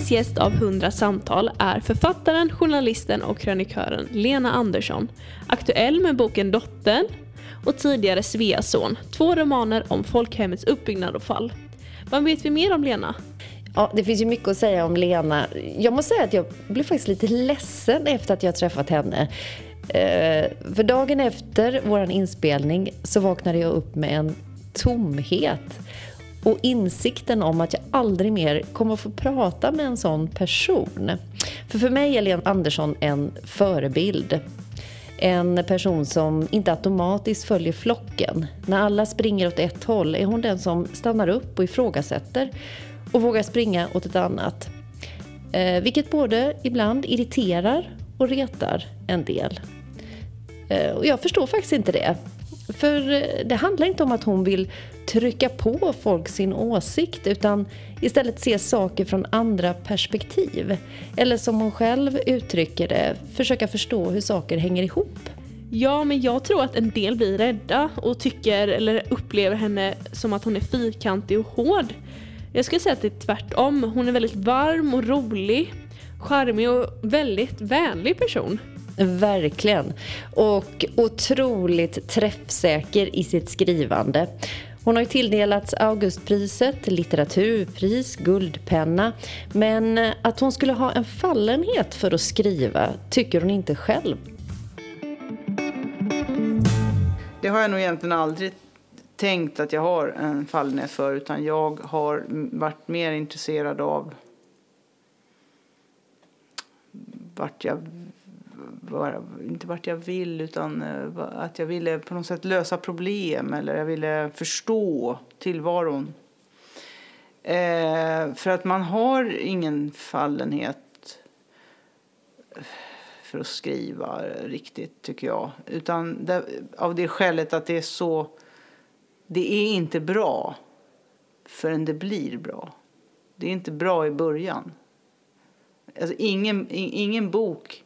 Dagens gäst av 100 samtal är författaren, journalisten och krönikören Lena Andersson. Aktuell med boken Dottern och tidigare Sveas son. två romaner om folkhemmets uppbyggnad och fall. Vad vet vi mer om Lena? Ja, det finns ju mycket att säga om Lena. Jag måste säga att jag blev faktiskt lite ledsen efter att jag träffat henne. Eh, för dagen efter vår inspelning så vaknade jag upp med en tomhet och insikten om att jag aldrig mer kommer att få prata med en sån person. För för mig är Lena Andersson en förebild. En person som inte automatiskt följer flocken. När alla springer åt ett håll är hon den som stannar upp och ifrågasätter och vågar springa åt ett annat. Eh, vilket både ibland irriterar och retar en del. Eh, och jag förstår faktiskt inte det. För eh, det handlar inte om att hon vill trycka på folk sin åsikt utan istället se saker från andra perspektiv. Eller som hon själv uttrycker det, försöka förstå hur saker hänger ihop. Ja, men jag tror att en del blir rädda och tycker eller upplever henne som att hon är fyrkantig och hård. Jag skulle säga att det är tvärtom. Hon är väldigt varm och rolig, charmig och väldigt vänlig person. Verkligen. Och otroligt träffsäker i sitt skrivande. Hon har ju tilldelats Augustpriset, litteraturpris, Guldpenna. Men att hon skulle ha en fallenhet för att skriva tycker hon inte själv. Det har jag nog egentligen aldrig tänkt att jag har en fallenhet för utan jag har varit mer intresserad av vart jag bara, inte vart jag vill utan eh, att jag ville på något sätt lösa problem eller jag ville förstå tillvaron. Eh, för att man har ingen fallenhet för att skriva riktigt tycker jag. Utan det, av det skälet att det är så det är inte bra förrän det blir bra. Det är inte bra i början. Alltså ingen, ingen bok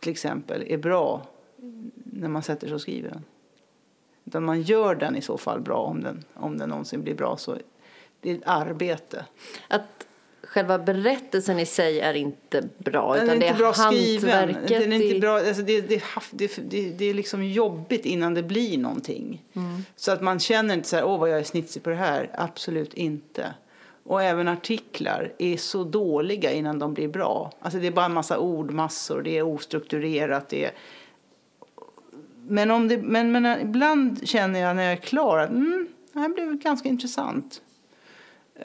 till exempel är bra när man sätter sig och skriver den. Utan man gör den i så fall bra om den, om den någonsin blir bra. Så det är ett arbete. Att själva berättelsen i sig är inte bra. Den utan är det bra är skriven. Den är inte bra, alltså det, det, det, det, det är liksom jobbigt innan det blir någonting. Mm. Så att man känner inte så här, åh vad jag är snitsig på det här. Absolut inte. Och även artiklar är så dåliga innan de blir bra. Alltså det är bara en massa ordmassor, det är ostrukturerat. Det är... Men, om det, men, men eh, ibland känner jag när jag är klar att mm, det här blev ganska intressant.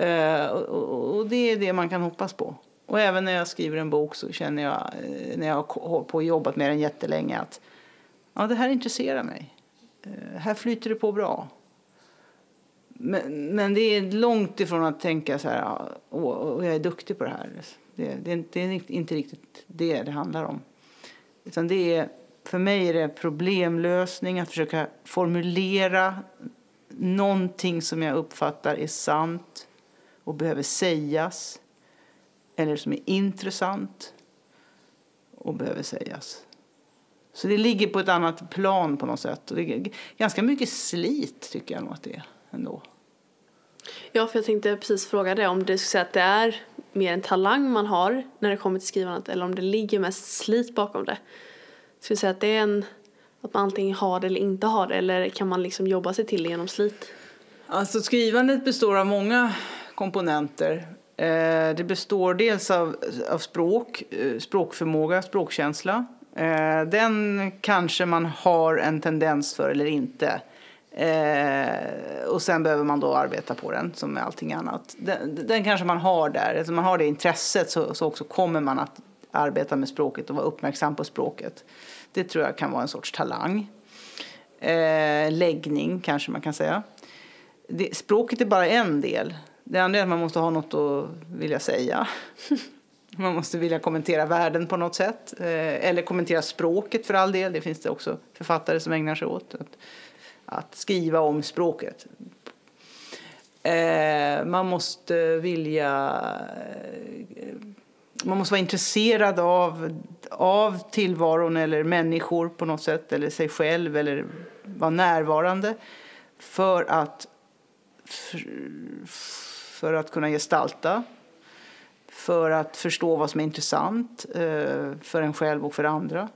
Uh, och, och, det är det man kan hoppas på. Och även när jag skriver en bok så känner jag, eh, när jag har på jobbat med den jättelänge, att ja, det här intresserar mig. Uh, här flyter det på bra. Men, men det är långt ifrån att tänka så här, åh, jag är duktig på det här. Det, det, det, är inte riktigt det det handlar om. Utan det är, för mig är det problemlösning, att försöka formulera någonting som jag uppfattar är sant och behöver sägas. Eller som är intressant och behöver sägas. Så det ligger på ett annat plan på något sätt. Och det är ganska mycket slit tycker jag nog att det är ändå. Ja, för jag tänkte precis fråga det om du skulle säga att det är mer en talang man har när det kommer till skrivandet eller om det ligger mest slit bakom det. Skulle du säga att det är en, att man antingen har det eller inte har det eller kan man liksom jobba sig till det genom slit? Alltså skrivandet består av många komponenter. Eh, det består dels av, av språk, eh, språkförmåga, språkkänsla. Eh, den kanske man har en tendens för eller inte. Eh, och sen behöver man då arbeta på den som med allting annat. Den, den kanske man har där, eftersom man har det intresset så, så också kommer man att arbeta med språket och vara uppmärksam på språket. Det tror jag kan vara en sorts talang. Eh, läggning kanske man kan säga. Det, språket är bara en del. Det andra är att man måste ha något att vilja säga. Man måste vilja kommentera världen på något sätt. Eh, eller kommentera språket för all del. Det finns det också författare som ägnar sig åt. Att att skriva om språket. Eh, man måste vilja... Eh, man måste vara intresserad av, av tillvaron eller människor på något sätt, eller sig själv, eller vara närvarande för att, för, för att kunna gestalta. för att förstå vad som är intressant eh, för en själv och för andra.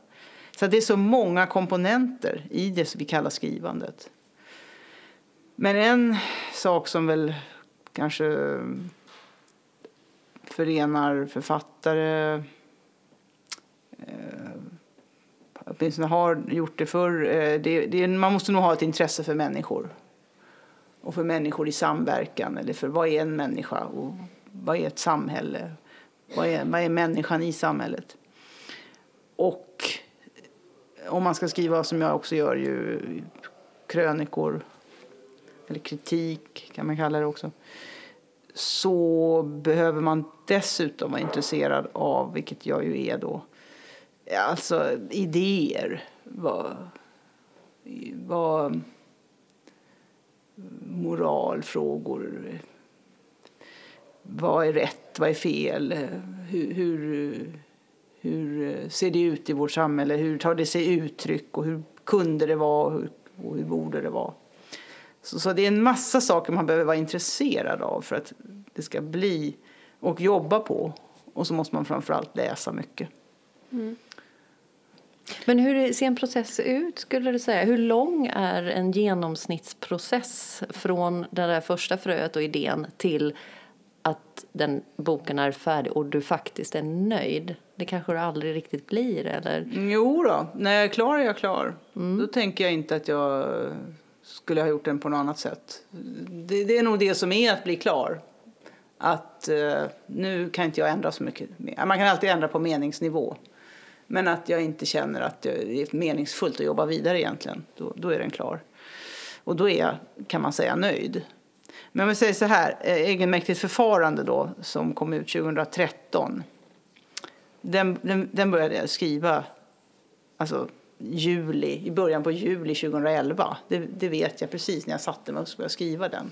Så det är så många komponenter i det som vi kallar skrivandet. Men en sak som väl kanske förenar författare eh, åtminstone har gjort det förr. Eh, det, det, man måste nog ha ett intresse för människor. Och för människor i samverkan. Eller för vad är en människa? Och vad är ett samhälle? Vad är, vad är människan i samhället? Och om man ska skriva, som jag också gör, ju krönikor eller kritik kan man kalla det också så behöver man dessutom vara intresserad av, vilket jag ju är då, alltså idéer. Vad, vad moralfrågor, vad är rätt, vad är fel, hur, hur, hur eh, ser det ut i vårt samhälle, hur tar det sig uttryck och hur kunde det vara och hur, och hur borde det vara. Så, så det är en massa saker man behöver vara intresserad av för att det ska bli och jobba på. Och så måste man framförallt läsa mycket. Mm. Men hur ser en process ut skulle du säga? Hur lång är en genomsnittsprocess från det där första fröet och idén till att den boken är färdig och du faktiskt är nöjd? Det kanske du aldrig riktigt blir eller? Jo då, när jag är klar är jag klar. Mm. Då tänker jag inte att jag skulle ha gjort den på något annat sätt. Det, det är nog det som är att bli klar. Att uh, nu kan inte jag ändra så mycket. Man kan alltid ändra på meningsnivå. Men att jag inte känner att det är meningsfullt att jobba vidare egentligen. Då, då är den klar. Och då är jag, kan man säga, nöjd. Men om vi säger så här, eh, egenmäktigt förfarande då, som kom ut 2013. Den, den, den började jag skriva alltså, juli, i början på juli 2011. Det, det vet jag precis när jag satte mig och började skriva den.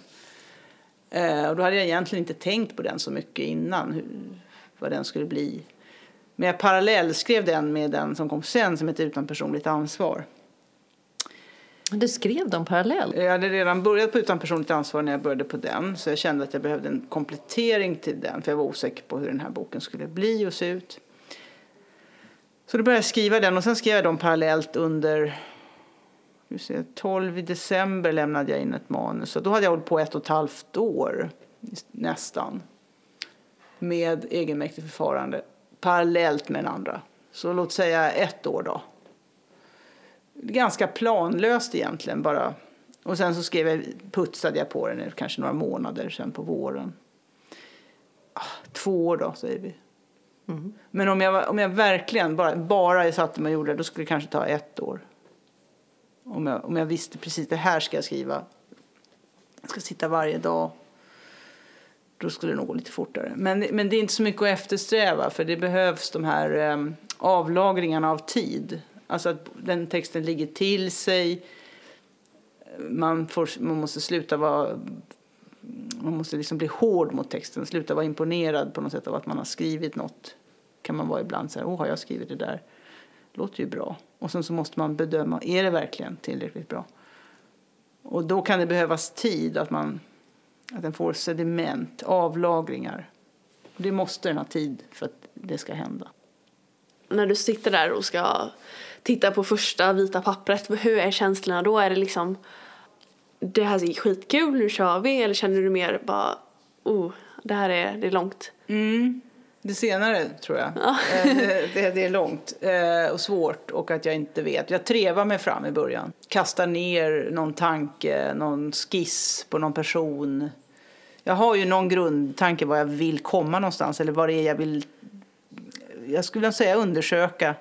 Eh, och då hade jag egentligen inte tänkt på den så mycket innan, hur, vad den skulle bli. Men jag parallellskrev den med den som kom sen som heter Utan personligt ansvar. Du skrev dem parallellt? Jag hade redan börjat på Utan personligt ansvar när jag började på den. Så jag kände att jag behövde en komplettering till den. För jag var osäker på hur den här boken skulle bli och se ut. Så då började jag skriva den och sen skrev jag dem parallellt under 12 december lämnade jag in ett manus. Så då hade jag hållit på ett och ett halvt år nästan med egenmäktigt förfarande parallellt med den andra. Så låt säga ett år då. Ganska planlöst egentligen bara. Och sen så skrev jag, putsade jag på den kanske några månader sen på våren. Ah, två år då säger vi. Mm. Men om jag, om jag verkligen bara, bara satte mig och gjorde det, då skulle det kanske ta ett år. Om jag, om jag visste precis det här ska jag skriva. Jag ska sitta varje dag. Då skulle det nog gå lite fortare. Men, men det är inte så mycket att eftersträva för det behövs de här um, avlagringarna av tid. Alltså att den texten ligger till sig. Man, får, man måste sluta vara man måste liksom bli hård mot texten, sluta vara imponerad på något sätt av att man har skrivit något. Kan man vara ibland så här, åh har jag skrivit det där? Låter ju bra. Och sen så måste man bedöma, är det verkligen tillräckligt bra? Och då kan det behövas tid, att, man, att den får sediment, avlagringar. Och det måste den ha tid för att det ska hända. När du sitter där och ska titta på första vita pappret, hur är känslorna då? Är det liksom det här är skitkul, nu kör vi? Eller känner du mer bara, oh, det här är, det är långt? Mm. Det senare, tror jag. Ja. Eh, det, det, är långt eh, och svårt och att jag inte vet. Jag trevar mig fram i början. Kastar ner någon tanke, någon skiss på någon person. Jag har ju någon grundtanke var jag vill komma någonstans eller vad det är jag vill... Jag skulle säga undersöka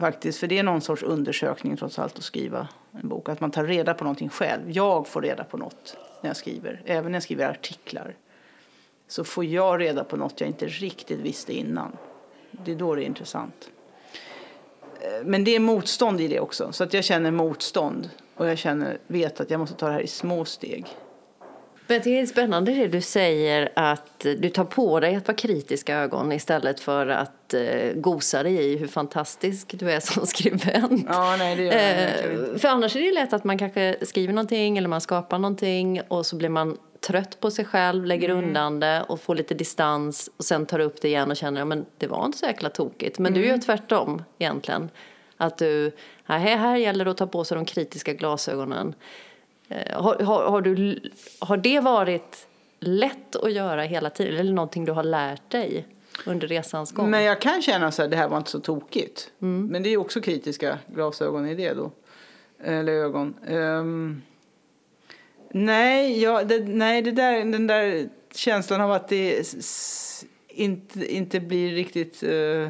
faktiskt, för det är någon sorts undersökning trots allt att skriva en bok. Att man tar reda på någonting själv. Jag får reda på något när jag skriver, även när jag skriver artiklar. Så får jag reda på något jag inte riktigt visste innan. Det är då det är intressant. Eh, men det är motstånd i det också, så att jag känner motstånd. Och jag känner, vet att jag måste ta det här i små steg. Men det är spännande det du säger att du tar på dig att vara kritiska ögon istället för att uh, gosa dig i hur fantastisk du är som skribent. Ja, nej, det gör uh, För annars är det lätt att man kanske skriver någonting eller man skapar någonting och så blir man trött på sig själv, lägger undan det och får lite distans och sen tar upp det igen och känner att det var inte så jäkla tokigt. Men du gör tvärtom egentligen. Att du, här, här gäller det att ta på sig de kritiska glasögonen. Eh, Har, har, har, du, har det varit lätt att göra hela tiden eller någonting du har lärt dig under resans gång? Men jag kan känna så här, det här var inte så tokigt. Men det är också kritiska glasögon i det då. Eller ögon. Ehm, nej, ja, det, nej det där, den där känslan av att det inte, inte blir riktigt... eh,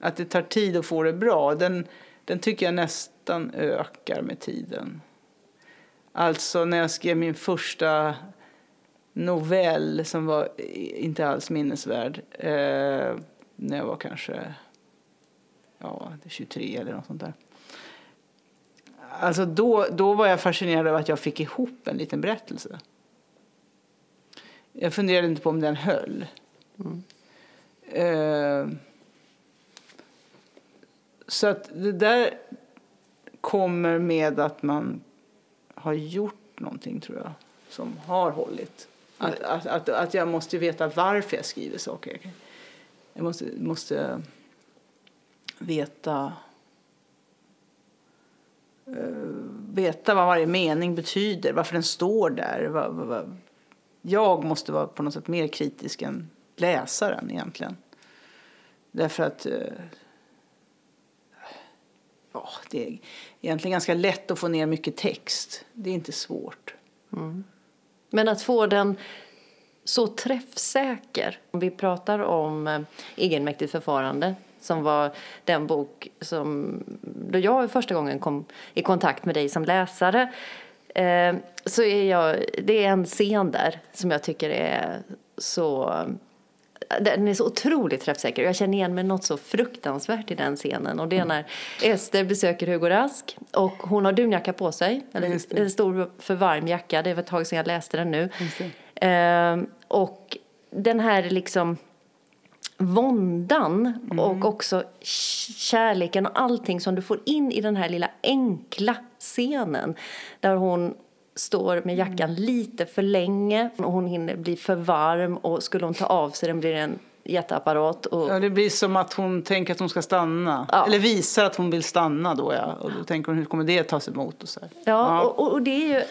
att det tar tid att få det bra, den, den tycker jag nästan ökar med tiden. Alltså när jag skrev min första novell som var inte alls minnesvärd. Eh, när jag var kanske ja, 23 eller något sånt där. Alltså då, då var jag fascinerad av att jag fick ihop en liten berättelse. Jag funderade inte på om den höll. Eh, så att det där kommer med att man har gjort någonting, tror jag, som har hållit. Att, att, att, att jag måste veta varför jag skriver saker. Jag måste, måste veta eh, veta vad varje mening betyder, varför den står där. Jag måste vara på något sätt mer kritisk än läsaren egentligen. Därför att eh, ja, det är egentligen ganska lätt att få ner mycket text. Det är inte svårt. Mm. Men att få den så träffsäker. Om vi pratar om eh, egenmäktigt förfarande som var den bok som då jag första gången kom i kontakt med dig som läsare eh, så är jag, det är en scen där som jag tycker är så den är så otroligt träffsäker. Jag känner igen mig något så fruktansvärt i den scenen. Och det är när Ester besöker Hugo Rask och hon har dunjacka på sig. Eller en stor för varm jacka. Det var ett tag sedan jag läste den nu. Ehm, och den här liksom våndan och också kärleken och allting som du får in i den här lilla enkla scenen. Där hon står med jackan lite för länge och hon hinner bli för varm och skulle hon ta av sig den blir det en jätteapparat. Och, Ja, det blir som att hon tänker att hon ska stanna. Ja. Eller visar att hon vill stanna då, ja. Och då tänker hon, hur kommer det tas emot? Och så här. Ja, Och, och- och det är ju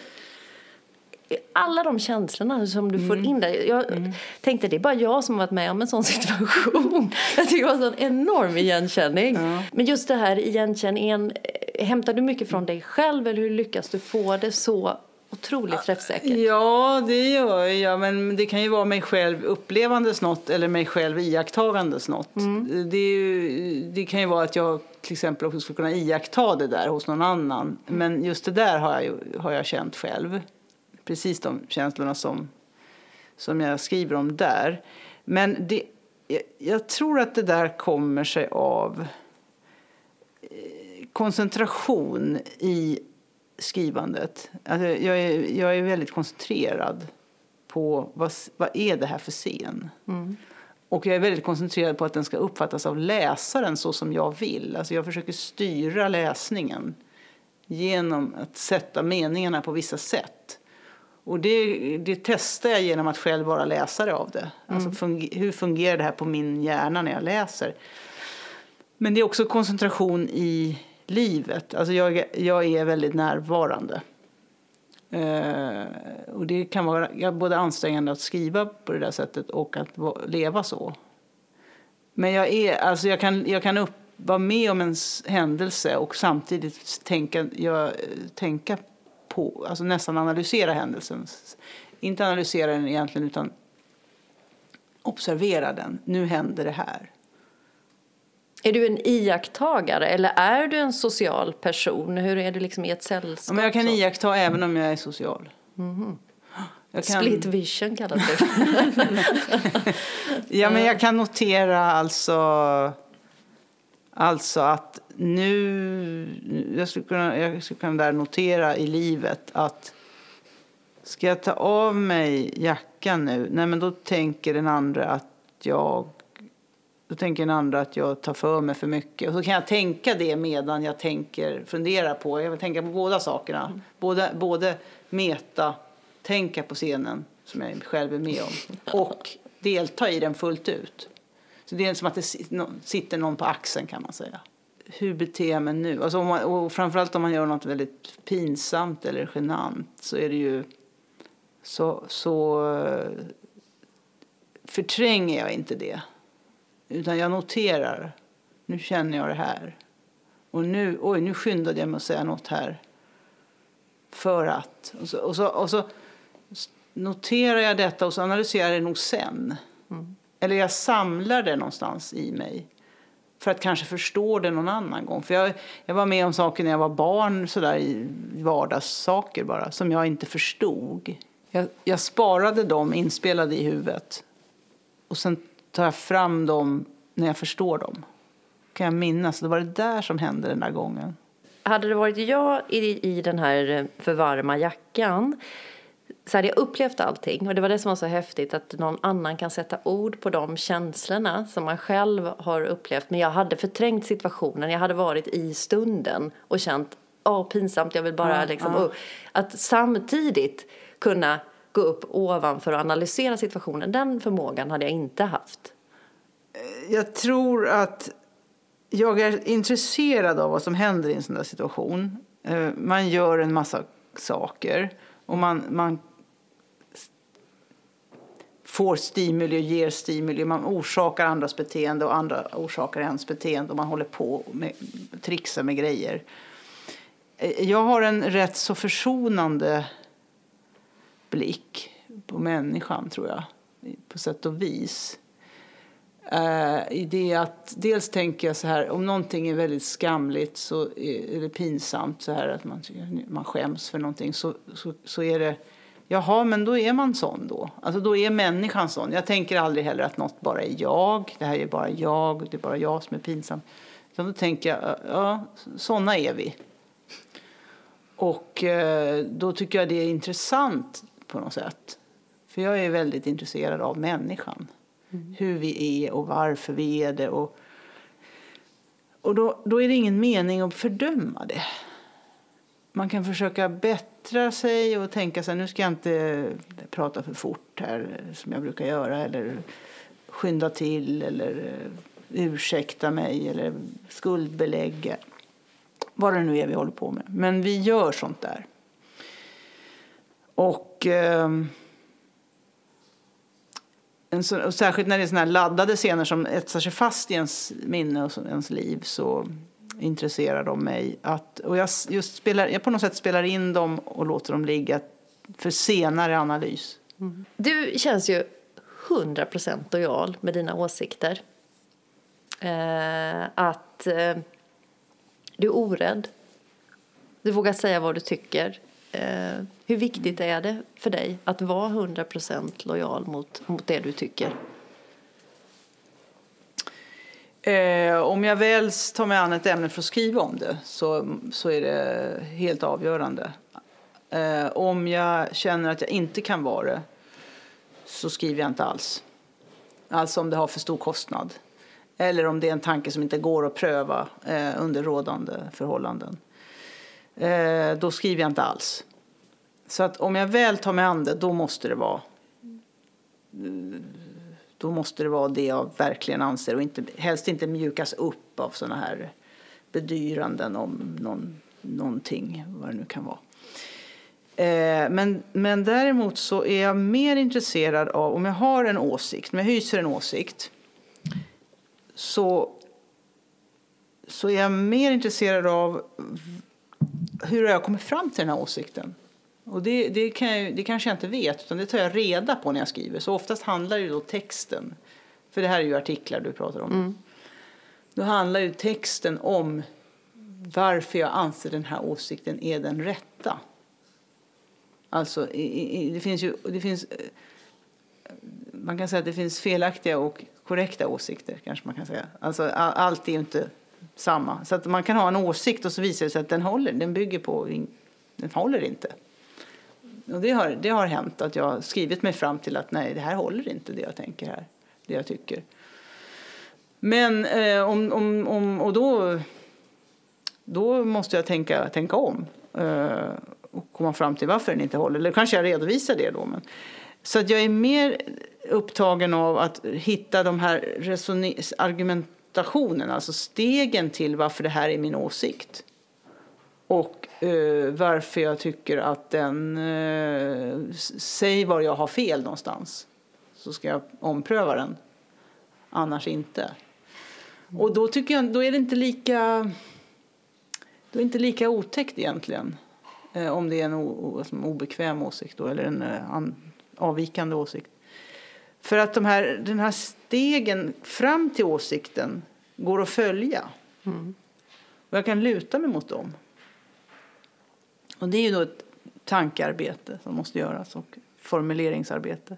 alla de känslorna som du får in där. Jag tänkte det är bara jag som har varit med om en sån situation. Jag tycker det var en sån enorm igenkänning. Men just det här igenkänningen, eh, hämtar du mycket från dig själv eller hur lyckas du få det så otroligt träffsäkert? Ja, det gör jag. Men det kan ju vara mig själv upplevandes något eller mig själv iakttagandes något. Det, är ju, det kan ju vara att jag till exempel också skulle kunna iaktta det där hos någon annan. Men just det där har jag, har jag känt själv. Precis de känslorna som, som jag skriver om där. Men det, jag, jag tror att det där kommer sig av koncentration i skrivandet. Alltså jag, är, jag är väldigt koncentrerad på vad, vad är det här för scen. Och jag är väldigt koncentrerad på att den ska uppfattas av läsaren så som jag vill. Alltså jag försöker styra läsningen genom att sätta meningarna på vissa sätt. Och det, det testar jag genom att själv vara läsare av det. Alltså funge, hur fungerar det här på min hjärna när jag läser? Men det är också koncentration i livet. Alltså jag, jag är väldigt närvarande. Eh, och det kan vara både ansträngande att skriva på det där sättet och att leva så. Men jag, är, alltså jag kan, jag kan upp, vara med om en händelse och samtidigt tänka, jag, tänka på, alltså nästan analysera händelsen. Inte analysera den egentligen utan observera den. Nu händer det här. Är du en iakttagare eller är du en social person? Hur är du liksom i ett Ja, sällskap? men jag kan så? iaktta även om jag är social. Jag kan, Split vision kallas det. ja, men jag kan notera alltså, alltså att nu... Jag skulle, kunna, jag skulle kunna där notera i livet att ska jag ta av mig jackan nu? Nej, men då tänker den andra att jag då tänker den andra att jag tar för mig för mycket. Och så kan jag tänka det medan jag tänker, funderar på, jag vill tänka på båda sakerna. Både, både meta, tänka på scenen, som jag själv är med om och delta i den fullt ut. Så det är som att det sitter någon på axeln kan man säga. Hur beter jag mig nu? Alltså om man, och framförallt om man gör något väldigt pinsamt eller genant så är det ju så, så förtränger jag inte det. Utan jag noterar, nu känner jag det här. Och nu, oj, nu skyndade jag mig att säga något här. För att. Och så, och så, och så noterar jag detta och så analyserar jag det nog sen. Mm. Eller jag samlar det någonstans i mig. För att kanske förstå det någon annan gång. För jag, jag var med om saker när jag var barn, sådär i vardagssaker bara, som jag inte förstod. Jag, jag sparade dem inspelade i huvudet. Och sen tar jag fram dem när jag förstår dem. Kan jag minnas. Det var det där som hände den där gången. Hade det varit jag i, i den här för varma jackan så hade jag upplevt allting. Och det var det som var så häftigt att någon annan kan sätta ord på de känslorna som man själv har upplevt. Men jag hade förträngt situationen, jag hade varit i stunden och känt, åh pinsamt, jag vill bara mm, liksom, mm. att samtidigt kunna gå upp ovanför och analysera situationen. Den förmågan hade jag inte haft. Jag tror att jag är intresserad av vad som händer i en sån där situation. Eh, man gör en massa saker och man, man får stimuli och ger stimuli. Man orsakar andras beteende och andra orsakar ens beteende och man håller på med trixar med grejer. Eh, jag har en rätt så försonande blick på människan, tror jag, på sätt och vis. Uh, i det att dels tänker jag så här, om någonting är väldigt skamligt så är, det pinsamt så här att man, man skäms för någonting så, så, så är det Jaha, men då är man sån då. Alltså då är människan sån. Jag tänker aldrig heller att något bara är jag. Det här är bara jag. Det är bara jag som är pinsam. Utan då tänker jag, ja, såna är vi. Och eh, då tycker jag det är intressant på något sätt. För jag är väldigt intresserad av människan. Mm. Hur vi är och varför vi är det. Och, och då, då är det ingen mening att fördöma det. Man kan försöka bättra sig och tänka sig nu ska jag inte prata för fort här som jag brukar göra eller skynda till eller eh, ursäkta mig eller skuldbelägga. Vad det nu är vi håller på med. Men vi gör sånt där. Och, eh, en så, och särskilt när det är såna här laddade scener som etsar sig fast i ens minne och ens liv så intresserar de mig. Att, och jag, just spelar, jag på något sätt spelar in dem och låter dem ligga för senare analys. Mm. Du känns ju 100% lojal med dina åsikter. Eh, att eh, du är orädd. Du vågar säga vad du tycker. Eh, hur viktigt är det för dig att vara 100% lojal mot, mot det du tycker? Eh, om jag väl tar mig an ett ämne för att skriva om det så, så är det helt avgörande. Eh, om jag känner att jag inte kan vara det så skriver jag inte alls. Alltså om det har för stor kostnad. Eller om det är en tanke som inte går att pröva eh, under rådande förhållanden. Eh, då skriver jag inte alls. Så att om jag väl tar mig an det, då måste det vara då måste det vara det jag verkligen anser och inte, helst inte mjukas upp av sådana här bedyranden om någon, någonting, vad det nu kan vara. Eh, men, men däremot så är jag mer intresserad av, om jag har en åsikt, om jag hyser en åsikt, så, så är jag mer intresserad av hur jag kommer fram till den här åsikten. Och det, det, kan jag, det kanske jag inte vet, utan det tar jag reda på när jag skriver. Så oftast handlar ju då texten, för det här är ju artiklar du pratar om. Mm. Då handlar ju texten om varför jag anser den här åsikten är den rätta. Alltså, i, i, det finns ju, det finns, eh, man kan säga att det finns felaktiga och korrekta åsikter, kanske man kan säga. Alltså, allt är ju inte samma. Så att man kan ha en åsikt och så visar det sig att den håller, den bygger på, den håller inte. Och det har, det har hänt att jag har skrivit mig fram till att nej, det här håller inte det jag tänker här, det jag tycker. Men eh, om, om, om, och då, då måste jag tänka, tänka om eh, och komma fram till varför den inte håller. Eller kanske jag redovisar det då. Men, Så att jag är mer upptagen av att hitta de här argumentationen, alltså stegen till varför det här är min åsikt. Och eh, varför jag tycker att den... Eh, säg var jag har fel någonstans, så ska jag ompröva den. Annars inte. Och då tycker jag då är det inte lika... Då är det inte lika otäckt egentligen. Eh, om det är en o, o, alltså obekväm åsikt då, eller en eh, an, avvikande åsikt. För att de här, den här stegen fram till åsikten går att följa. Och jag kan luta mig mot dem. Och det är ju då ett tankearbete som måste göras och formuleringsarbete.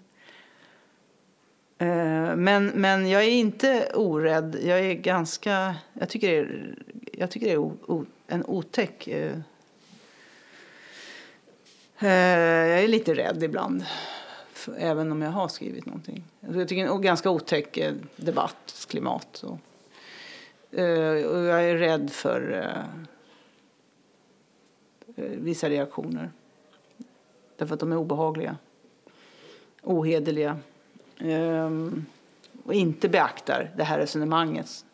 Eh, men, men jag är inte orädd. Jag är ganska... Jag tycker det är, jag tycker det är o, o, en otäck... Eh, eh, jag är lite rädd ibland, även om jag har skrivit någonting. Jag tycker det är en ganska otäck debattklimat. Och, jag är rädd för Eh, vissa reaktioner. Därför att de är obehagliga, ohederliga ehm, och inte beaktar det här resonemanget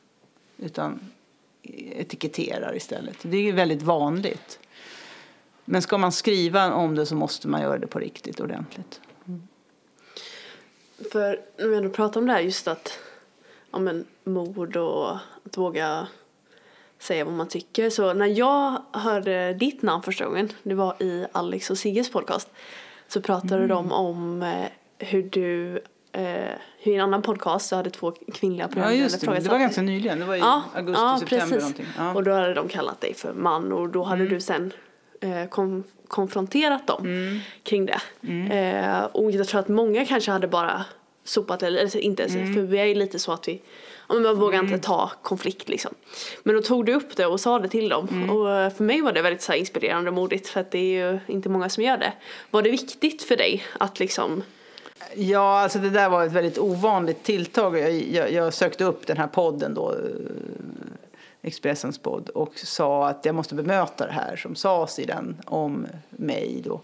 utan etiketterar istället. Det är ju väldigt vanligt. Men ska man skriva om det så måste man göra det på riktigt ordentligt. Mm. För när vi ändå pratar om det här just att ja, men, mord och att våga säga vad man tycker. Så när jag hörde ditt namn första gången, det var i Alex och Sigges podcast, så pratade Mm. de om eh, hur du, eh, hur i en annan podcast så hade två kvinnliga Ja, programledare just det. Det var ganska nyligen. Det var i Ja, augusti, ja, september precis. någonting. Ja. Mm. Och då hade de kallat dig för man och då hade du sen eh, kom, konfronterat dem kring det. Mm. Eh, och jag tror att många kanske hade bara sopat eller, inte ens, Mm. för vi är ju lite så att vi Ja, men man vågar inte ta konflikt liksom. Men då tog du upp det och sa det till dem. Mm. Och eh, för mig var det väldigt så inspirerande och modigt för att det är ju inte många som gör det. Var det viktigt för dig att liksom Ja, alltså det där var ett väldigt ovanligt tilltag. Jag, jag, jag sökte upp den här podden då, eh, Expressens podd, och sa att jag måste bemöta det här som sades i den om mig då.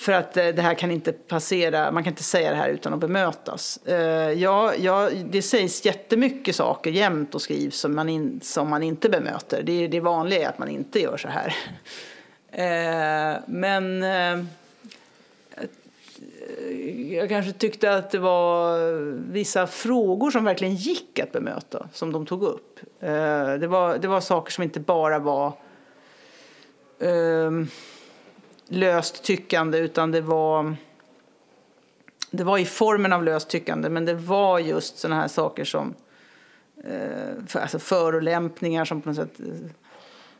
För att eh, det här kan inte passera, man kan inte säga det här utan att bemötas. Eh, ja, ja, det sägs jättemycket saker jämt och skrivs som man, in, som man inte bemöter. Det, är- det vanliga är att man inte gör så här. Eh, men jag kanske tyckte att det var vissa frågor som verkligen gick att bemöta, som de tog upp. Det var, det var saker som inte bara var ehm, löst tyckande, utan det var, det var i formen av löst tyckande, men det var just sådana här saker som eh, för, alltså förolämpningar som på något sätt eh,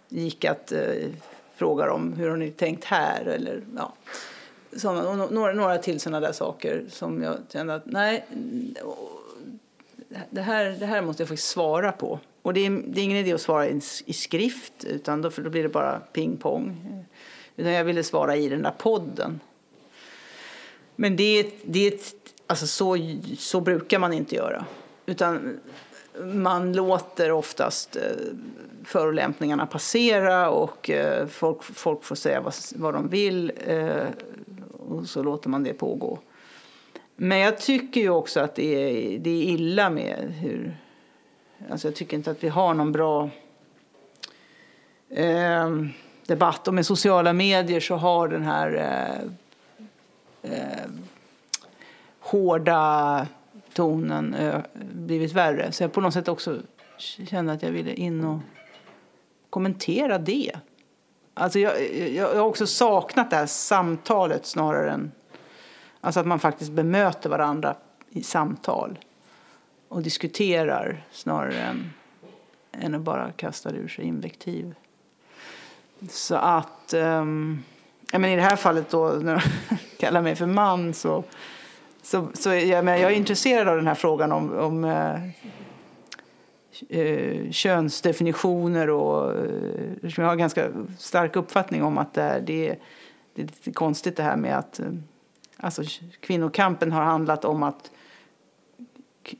gick att eh, fråga dem hur har ni tänkt här eller ja såna, och några, några till sådana där saker som jag kände att nej, det här, det här måste jag faktiskt svara på. Och det är, det är ingen idé att svara i, i skrift, utan då, för då blir det bara ping-pong. Utan jag ville svara i den där podden. Men det, det alltså så, så brukar man inte göra. Utan man låter oftast eh, förolämpningarna passera och eh, folk, folk får säga vad, vad de vill eh, och så låter man det pågå. Men jag tycker ju också att det är, det är illa med hur... Alltså jag tycker inte att vi har någon bra eh, debatt. Och med sociala medier så har den här eh, eh, hårda tonen eh, blivit värre. Så jag på något sätt också kände att jag ville in och kommentera det. Alltså jag, jag, jag har också saknat det här samtalet snarare än... Alltså att man faktiskt bemöter varandra i samtal och diskuterar snarare än, än att bara kasta ur sig invektiv. Så att... Um, ja, men I det här fallet då, när de kallar mig för man så... Så, så jag, men jag är intresserad av den här frågan om, om eh, eh, könsdefinitioner och eh, jag har en ganska stark uppfattning om att det är, det är, det är lite konstigt det här med att eh, alltså, kvinnokampen har handlat om att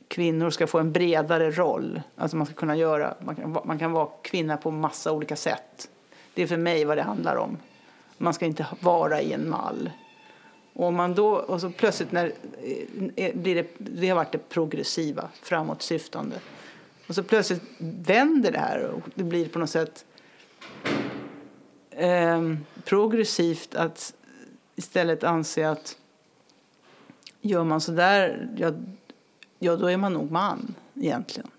kvinnor ska få en bredare roll. Alltså man ska kunna göra, man kan, man kan vara kvinna på massa olika sätt. Det är för mig vad det handlar om. Man ska inte vara i en mall. Och, om man då, och så plötsligt när, eh, eh, blir det, det har varit det progressiva, framåtsyftande. Och så plötsligt vänder det här och det blir på något sätt eh, progressivt att istället anse att gör man så där, ja, ja då är man nog man egentligen.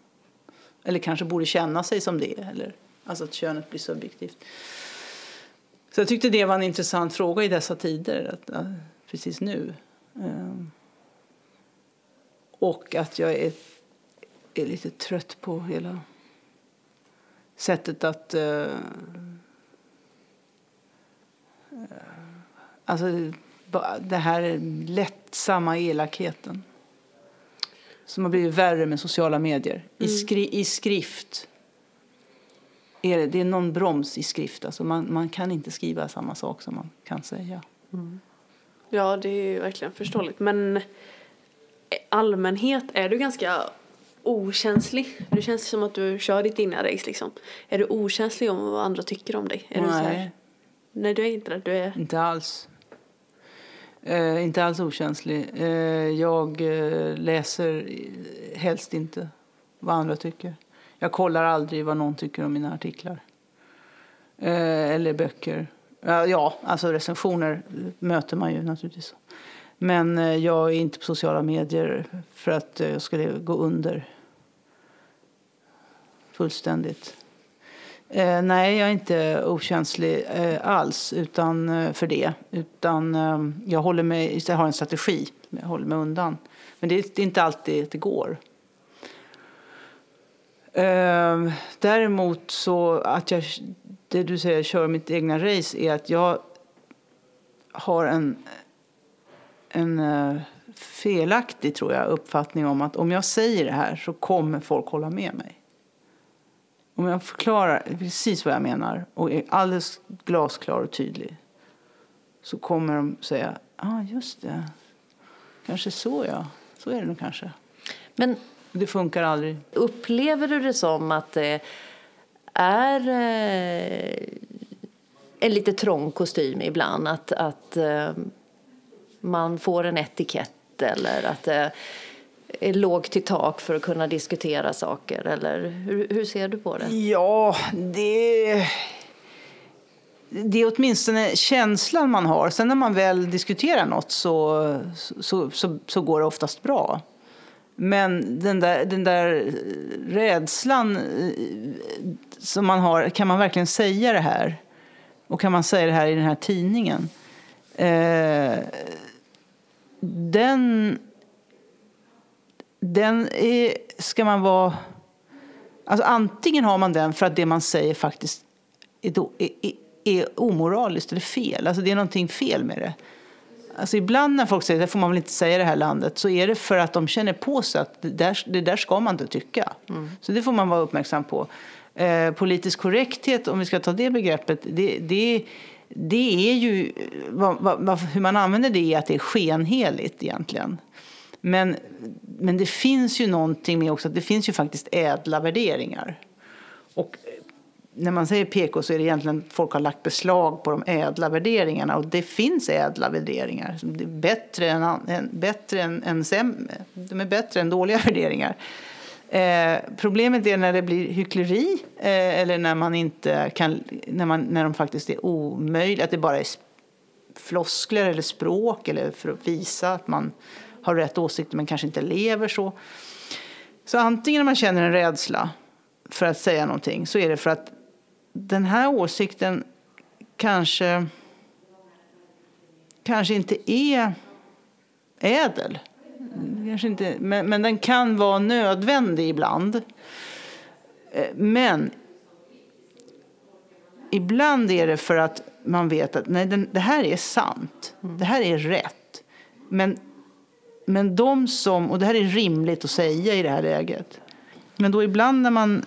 Eller kanske borde känna sig som det, eller alltså att könet blir subjektivt. Så jag tyckte det var en intressant fråga i dessa tider, att, precis nu. Um, och att jag är, är lite trött på hela sättet att uh, Alltså det här lättsamma elakheten som har blivit värre med sociala medier. Mm. I, skri I skrift är det, det är någon broms i skrift. Alltså man, man kan inte skriva samma sak som man kan säga. Mm. Ja, det är verkligen förståeligt. Men allmänhet är du ganska okänslig. Det känns som att du kör ditt inre race liksom. Är du okänslig om vad andra tycker om dig? Är Nej. Du så här? Nej, du är inte det. Du är... Inte alls. Eh, inte alls okänslig. Eh, jag eh, läser helst inte vad andra tycker. Jag kollar aldrig vad någon tycker om mina artiklar. Eh, eller böcker. ja, alltså recensioner möter man ju naturligtvis. Men eh, jag är inte på sociala medier för att eh, jag skulle gå under fullständigt. Eh, nej, jag är inte okänslig eh, alls utan, eh, för det. Utan, eh, jag, håller mig, jag har en strategi, jag håller mig undan. Men det är inte alltid det går. Eh, däremot så att jag, det du säger, kör mitt egna race är att jag har en, en eh, felaktig tror jag, uppfattning om att om jag säger det här så kommer folk hålla med mig. Om jag förklarar precis vad jag menar och är alldeles glasklar och tydlig så kommer de säga, ja ah, just det, kanske så ja, så är det nog kanske. Men det funkar aldrig. Upplever du det som att det är eh, en lite trång kostym ibland? Att, att eh, man får en etikett eller att eh, är lågt till tak för att kunna diskutera saker? Eller hur, hur ser du på det? Ja, det... Det är åtminstone känslan man har. Sen när man väl diskuterar något så, så, så, så går det oftast bra. Men den där, den där rädslan eh, som man har, kan man verkligen säga det här? Och kan man säga det här i den här tidningen? Eh, den den är, ska man vara... Alltså antingen har man den för att det man säger faktiskt är, då, är, är, är omoraliskt eller fel. Alltså det är någonting fel med det. Alltså ibland när folk säger det får man väl inte säga i det här landet så är det för att de känner på sig att det där, det där ska man inte tycka. Mm. Så det får man vara uppmärksam på. Eh, politisk korrekthet, om vi ska ta det begreppet, det, det, det är ju, vad, vad, hur man använder det är att det är skenheligt egentligen. Men, men det finns ju någonting med också, det finns ju faktiskt ädla värderingar. Och när man säger PK så är det egentligen att folk har lagt beslag på de ädla värderingarna. Och det finns ädla värderingar. Det är bättre än, än, bättre än, än sämre. De är bättre än dåliga värderingar. Eh, problemet är när det blir hyckleri eh, eller när, man inte kan, när, man, när de faktiskt är omöjliga. Att det bara är floskler eller språk eller för att visa att man har rätt åsikter men kanske inte lever så. Så antingen när man känner en rädsla för att säga någonting så är det för att den här åsikten kanske, kanske inte är ädel. Kanske inte, men, men den kan vara nödvändig ibland. Men ibland är det för att man vet att nej, den, det här är sant. Det här är rätt. Men men de som, och det här är rimligt att säga i det här läget, men då ibland när man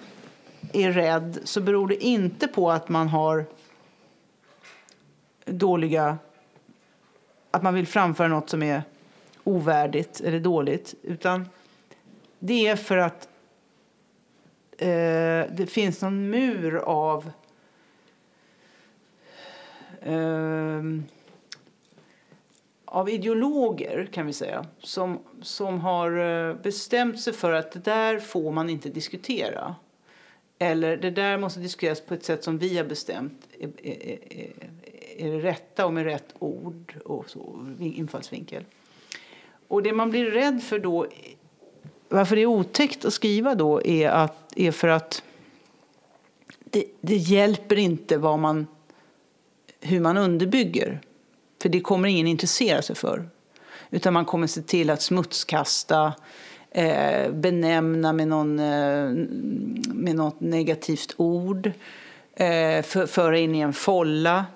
är rädd så beror det inte på att man har dåliga, att man vill framföra något som är ovärdigt eller dåligt, utan det är för att eh, det finns någon mur av eh, av ideologer kan vi säga som, som har eh, bestämt sig för att det där får man inte diskutera. Eller det där måste diskuteras på ett sätt som vi har bestämt är, är, är, är det rätta och med rätt ord och så, infallsvinkel. Och det man blir rädd för då, varför det är otäckt att skriva då, är, att, är för att det, det hjälper inte vad man, hur man underbygger. För det kommer ingen intressera sig för. Utan man kommer se till att smutskasta, eh, benämna med, någon, eh, med något negativt ord, eh, för, föra in i en folla.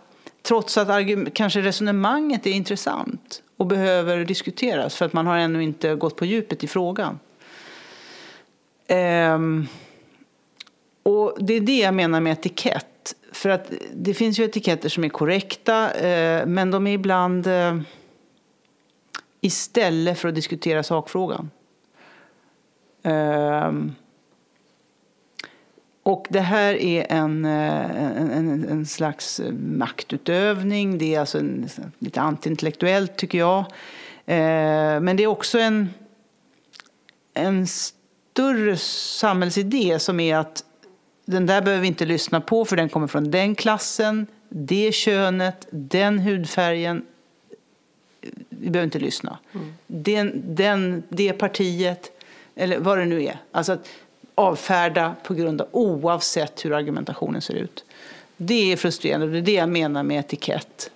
Trots att kanske resonemanget är intressant och behöver diskuteras för att man har ännu inte gått på djupet i frågan. Um, och det är det jag menar med etikett. För att det finns ju etiketter som är korrekta, eh, men de är ibland eh, istället för att diskutera sakfrågan. Eh, och det här är en, eh, en, en, en, slags maktutövning. Det är alltså en, lite antiintellektuellt, tycker jag. Eh, men det är också en, en större samhällsidé som är att den där behöver vi inte lyssna på för den kommer från den klassen, det könet, den hudfärgen. Vi behöver inte lyssna. Mm. Den, den, det partiet, eller vad det nu är. Alltså att avfärda på grund av oavsett hur argumentationen ser ut. Det är frustrerande och det är det jag menar med etikett.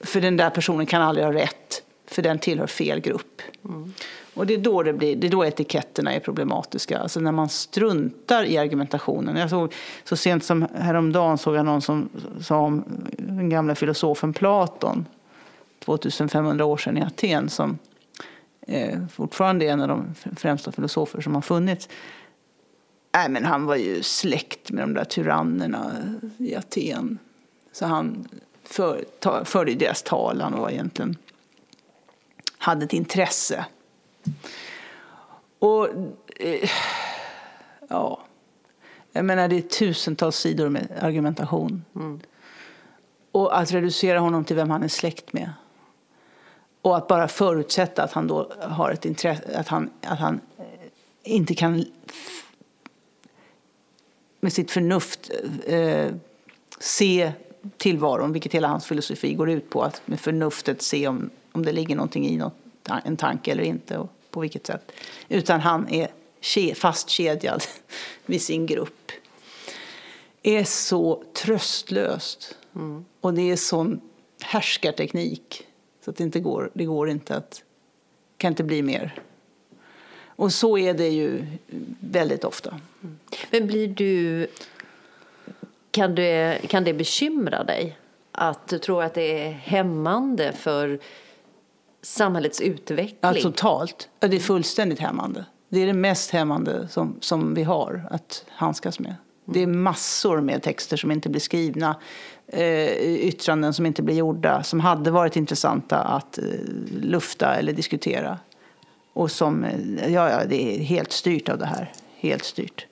För den där personen kan aldrig ha rätt, för den tillhör fel grupp. Mm. Och det är då, det blir, det är då etiketterna är problematiska. Alltså när man struntar i argumentationen. Jag såg, så sent som häromdagen såg jag någon som sa om den gamla filosofen Platon 2500 år sedan i Aten som fortfarande är en av de främsta filosofer som har funnits. Nej, men han var ju släkt med de där tyrannerna i Aten. Så han för, ta, förde deras talan och var egentligen hade ett intresse och eh, ja, jag menar det är tusentals sidor med argumentation. Mm. Och att reducera honom till vem han är släkt med. Och att bara förutsätta att han då har ett intresse, att han, att han eh, inte kan med sitt förnuft eh, se tillvaron, vilket hela hans filosofi går ut på. Att med förnuftet se om, om det ligger någonting i något, en tanke eller inte. Och, på vilket sätt. Utan han är fastkedjad vid sin grupp. är så tröstlöst. Mm. Och det är sån härskarteknik. Så att det inte går, det går inte att, kan inte bli mer. Och så är det ju väldigt ofta. Mm. Men blir du, kan det, kan det bekymra dig? Att du tror att det är hämmande för samhällets utveckling? Ja, totalt. Ja, det är fullständigt hämmande. Det är det mest hämmande som, som vi har att handskas med. Det är massor med texter som inte blir skrivna, Eh, yttranden som inte blir gjorda, som hade varit intressanta att eh, lufta eller diskutera. Och som, eh, ja, ja, det är helt styrt av det här. Helt styrt.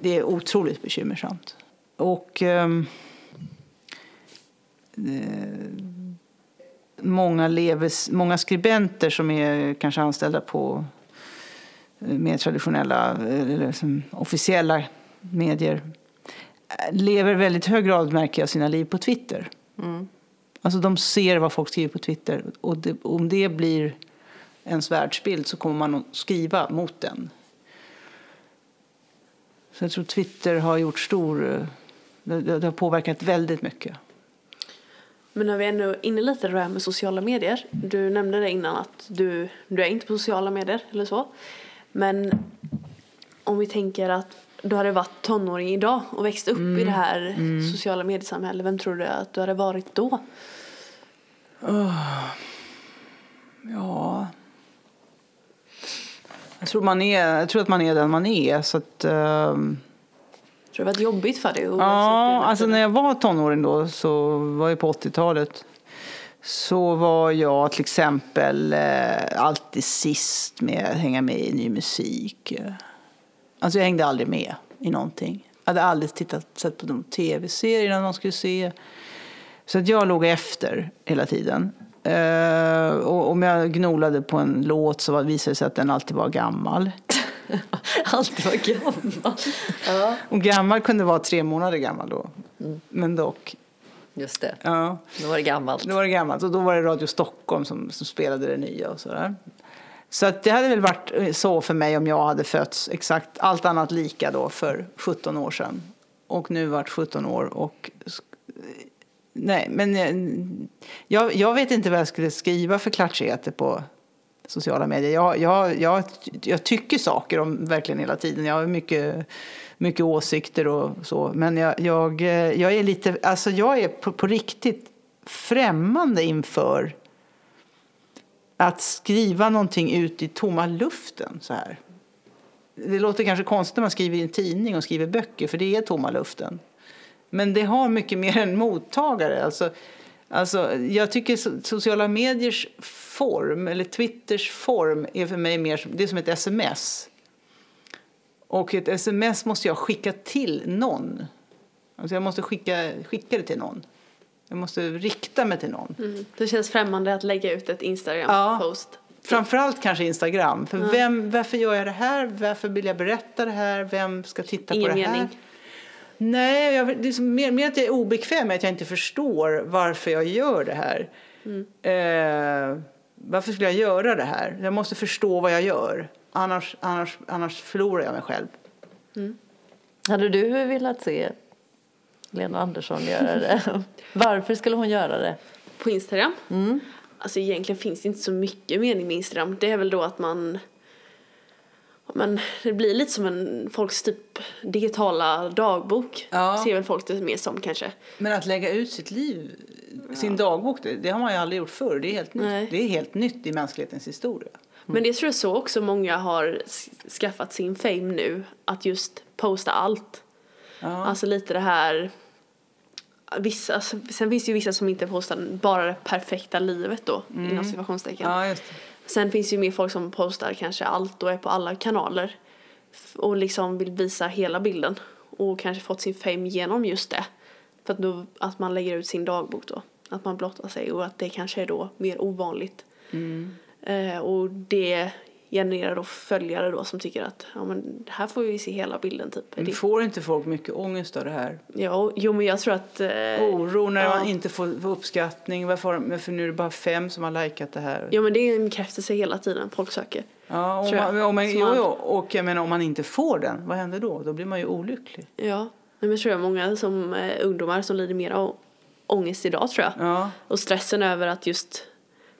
Det, är otroligt bekymmersamt. Och... Ehm, eh, många, lever, många skribenter som är kanske anställda på eh, mer traditionella eller liksom, officiella medier lever väldigt hög grad, märker jag, sina liv på Twitter. Mm. Alltså de ser vad folk skriver på Twitter och det, om det blir ens världsbild så kommer man att skriva mot den. Så jag tror Twitter har gjort stor... Eh, det, det har påverkat väldigt mycket. Men när vi ändå är inne lite det här med sociala medier. Du nämnde det innan att du, du är inte på sociala medier eller så. Men om vi tänker att du hade varit tonåring idag och växt upp mm. i det här mm. sociala mediesamhället. Vem tror du att du hade varit då? Oh. Ja... Jag tror, man är, jag tror att man är den man är. Så att, um... Tror det varit jobbigt för dig? Ja, alltså när jag var tonåring då, så var jag på 80-talet. Så var jag till exempel eh, alltid sist med att hänga med i ny musik. Alltså jag hängde aldrig med i någonting. Jag hade aldrig tittat, sett på de tv-serierna man skulle se. Så att jag låg efter hela tiden. Eh, och om jag gnolade på en låt så visade det sig att den alltid var gammal. Alltid var gammal. Ja, Och gammal kunde vara tre månader gammal då. Men dock. just det. Ja. Då var det gammalt. Då var det gammalt och då var det Radio Stockholm som, som spelade det nya och sådär. Så att det hade väl varit eh, så för mig om jag hade fötts exakt allt annat lika då för 17 år sedan. Och nu vart 17 år och nej, men eh, jag, jag vet inte vad jag skulle skriva för klatschigheter på sociala medier. Jag, jag, jag, jag tycker saker om verkligen hela tiden. Jag har mycket, mycket åsikter och så. Men jag, jag, eh, jag är lite, alltså jag är på, på riktigt främmande inför att skriva någonting ut i tomma luften så här. Det låter kanske konstigt när man skriver i en tidning och skriver böcker för det är tomma luften. Men det har mycket mer än mottagare. Alltså, alltså, jag tycker sociala mediers form, eller Twitters form, är för mig mer det är som ett sms. Och ett sms måste jag skicka till någon. Alltså jag måste skicka, skicka det till någon. Jag måste rikta mig till någon. Mm. Det känns främmande att lägga ut ett Instagram-post. Framförallt kanske Instagram. För vem, varför gör jag det här? Varför vill jag berätta det här? Vem ska titta Ingen på det här? mening. Nej, jag, det är mer, mer att jag är obekväm med att jag inte förstår varför jag gör det här. Mm. Eh, varför skulle jag göra det här? Jag måste förstå vad jag gör. Annars, annars, annars förlorar jag mig själv. Hade du velat se Lena Andersson göra det? Varför skulle hon göra det? På Instagram? Alltså egentligen finns det inte så mycket mening med Instagram. Det är väl då att man men det blir lite som en folks typ digitala dagbok. Ja. Ser väl folk det mer som kanske. Men att lägga ut sitt liv, sin dagbok, det, det har man ju aldrig gjort förr. Det är helt Nej. nytt. Det är helt nytt i mänsklighetens historia. Men det tror jag så också många har skaffat sin fame nu. Att just posta allt. Ja. Alltså lite det här. Vissa, sen finns det ju vissa som inte postar bara det perfekta livet då. Inom situationstecken. Ja. Sen finns det ju mer folk som postar kanske allt och är på alla kanaler. Och liksom vill visa hela bilden. Och kanske fått sin fame genom just det. För att, då, att man lägger ut sin dagbok då. Att man blottar sig och att det kanske är då mer ovanligt. Eh, och det genererar då följare då som tycker att ja men här får vi se hela bilden typ. Men får inte folk mycket ångest av det här? ja, jo men jag tror att... Eh, Oro när ja. man inte får uppskattning. Varför, har de- för nu är det bara fem som har likat det här. Ja men det är en bekräftelse hela tiden folk söker. Ja, om man, om man, jo, jo, och jag menar om man inte får den, vad händer då? Då blir man ju olycklig. Ja, Nej, men jag tror jag många som eh, ungdomar som lider mer av ångest idag tror jag. Ja, Och stressen över att just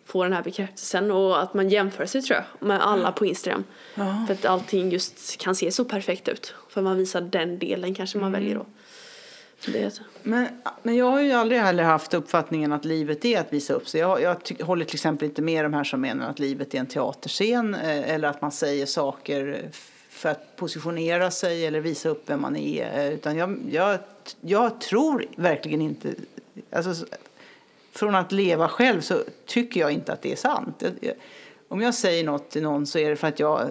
få den här bekräftelsen och att man jämför sig tror jag med alla på Instagram. Ja. För att allting just kan se så perfekt ut. För man visar den delen kanske man väljer då. Det men, men jag har ju aldrig heller haft uppfattningen att livet är att visa upp sig. Jag, jag ty, håller till exempel inte med de här som menar att livet är en teaterscen eh, eller att man säger saker för att positionera sig eller visa upp vem man är. Eh, Utan jag, jag, jag tror verkligen inte... Alltså, från att leva själv så tycker jag inte att det är sant. Om jag säger något till någon så är det för att jag